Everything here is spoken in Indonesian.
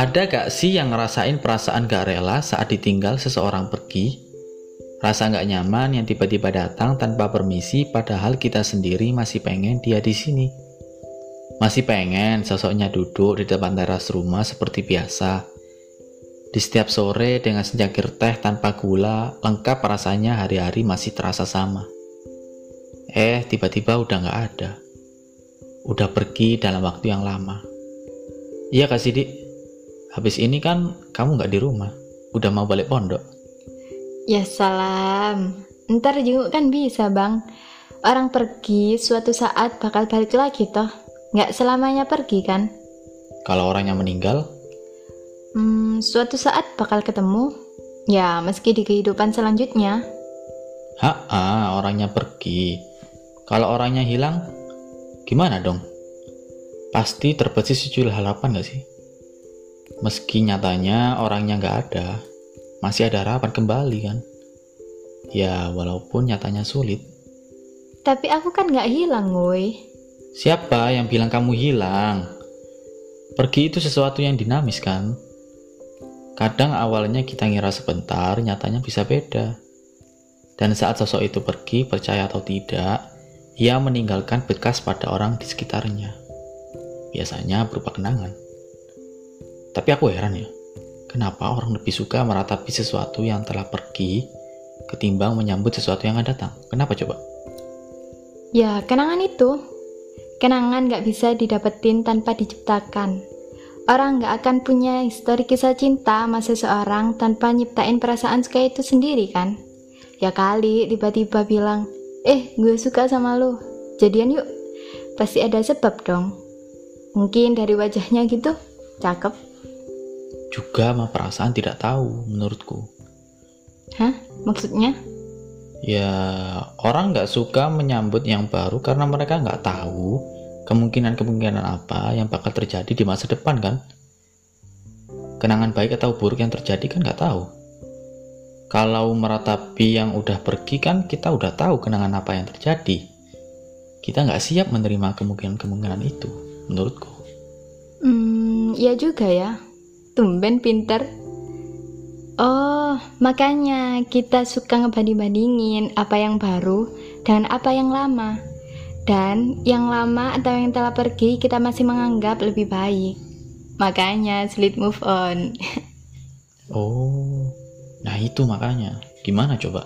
Ada gak sih yang ngerasain perasaan gak rela saat ditinggal seseorang pergi? Rasa gak nyaman yang tiba-tiba datang tanpa permisi padahal kita sendiri masih pengen dia di sini. Masih pengen sosoknya duduk di depan teras rumah seperti biasa. Di setiap sore dengan secangkir teh tanpa gula, lengkap rasanya hari-hari masih terasa sama. Eh, tiba-tiba udah gak ada. Udah pergi dalam waktu yang lama. Iya Kak Sidik? Habis ini kan kamu nggak di rumah, udah mau balik pondok. Ya salam, ntar jenguk kan bisa bang. Orang pergi suatu saat bakal balik lagi toh, nggak selamanya pergi kan? Kalau orangnya meninggal? Hmm, suatu saat bakal ketemu. Ya, meski di kehidupan selanjutnya. Ha, orangnya pergi. Kalau orangnya hilang, gimana dong? Pasti terbesit sejumlah harapan gak sih? Meski nyatanya orangnya nggak ada, masih ada harapan kembali kan? Ya, walaupun nyatanya sulit. Tapi aku kan nggak hilang, woi. Siapa yang bilang kamu hilang? Pergi itu sesuatu yang dinamis kan? Kadang awalnya kita ngira sebentar, nyatanya bisa beda. Dan saat sosok itu pergi, percaya atau tidak, ia meninggalkan bekas pada orang di sekitarnya. Biasanya berupa kenangan. Tapi aku heran ya, kenapa orang lebih suka meratapi sesuatu yang telah pergi ketimbang menyambut sesuatu yang akan datang? Kenapa coba? Ya, kenangan itu. Kenangan gak bisa didapetin tanpa diciptakan. Orang gak akan punya histori kisah cinta sama seseorang tanpa nyiptain perasaan suka itu sendiri kan? Ya kali tiba-tiba bilang, eh gue suka sama lo, jadian yuk. Pasti ada sebab dong. Mungkin dari wajahnya gitu, cakep juga sama perasaan tidak tahu menurutku. Hah? Maksudnya? Ya, orang nggak suka menyambut yang baru karena mereka nggak tahu kemungkinan-kemungkinan apa yang bakal terjadi di masa depan kan. Kenangan baik atau buruk yang terjadi kan nggak tahu. Kalau meratapi yang udah pergi kan kita udah tahu kenangan apa yang terjadi. Kita nggak siap menerima kemungkinan-kemungkinan itu, menurutku. Hmm, ya juga ya Tumben pinter. Oh, makanya kita suka ngebanding-bandingin apa yang baru dan apa yang lama. Dan yang lama atau yang telah pergi kita masih menganggap lebih baik. Makanya sulit move on. oh, nah itu makanya. Gimana coba?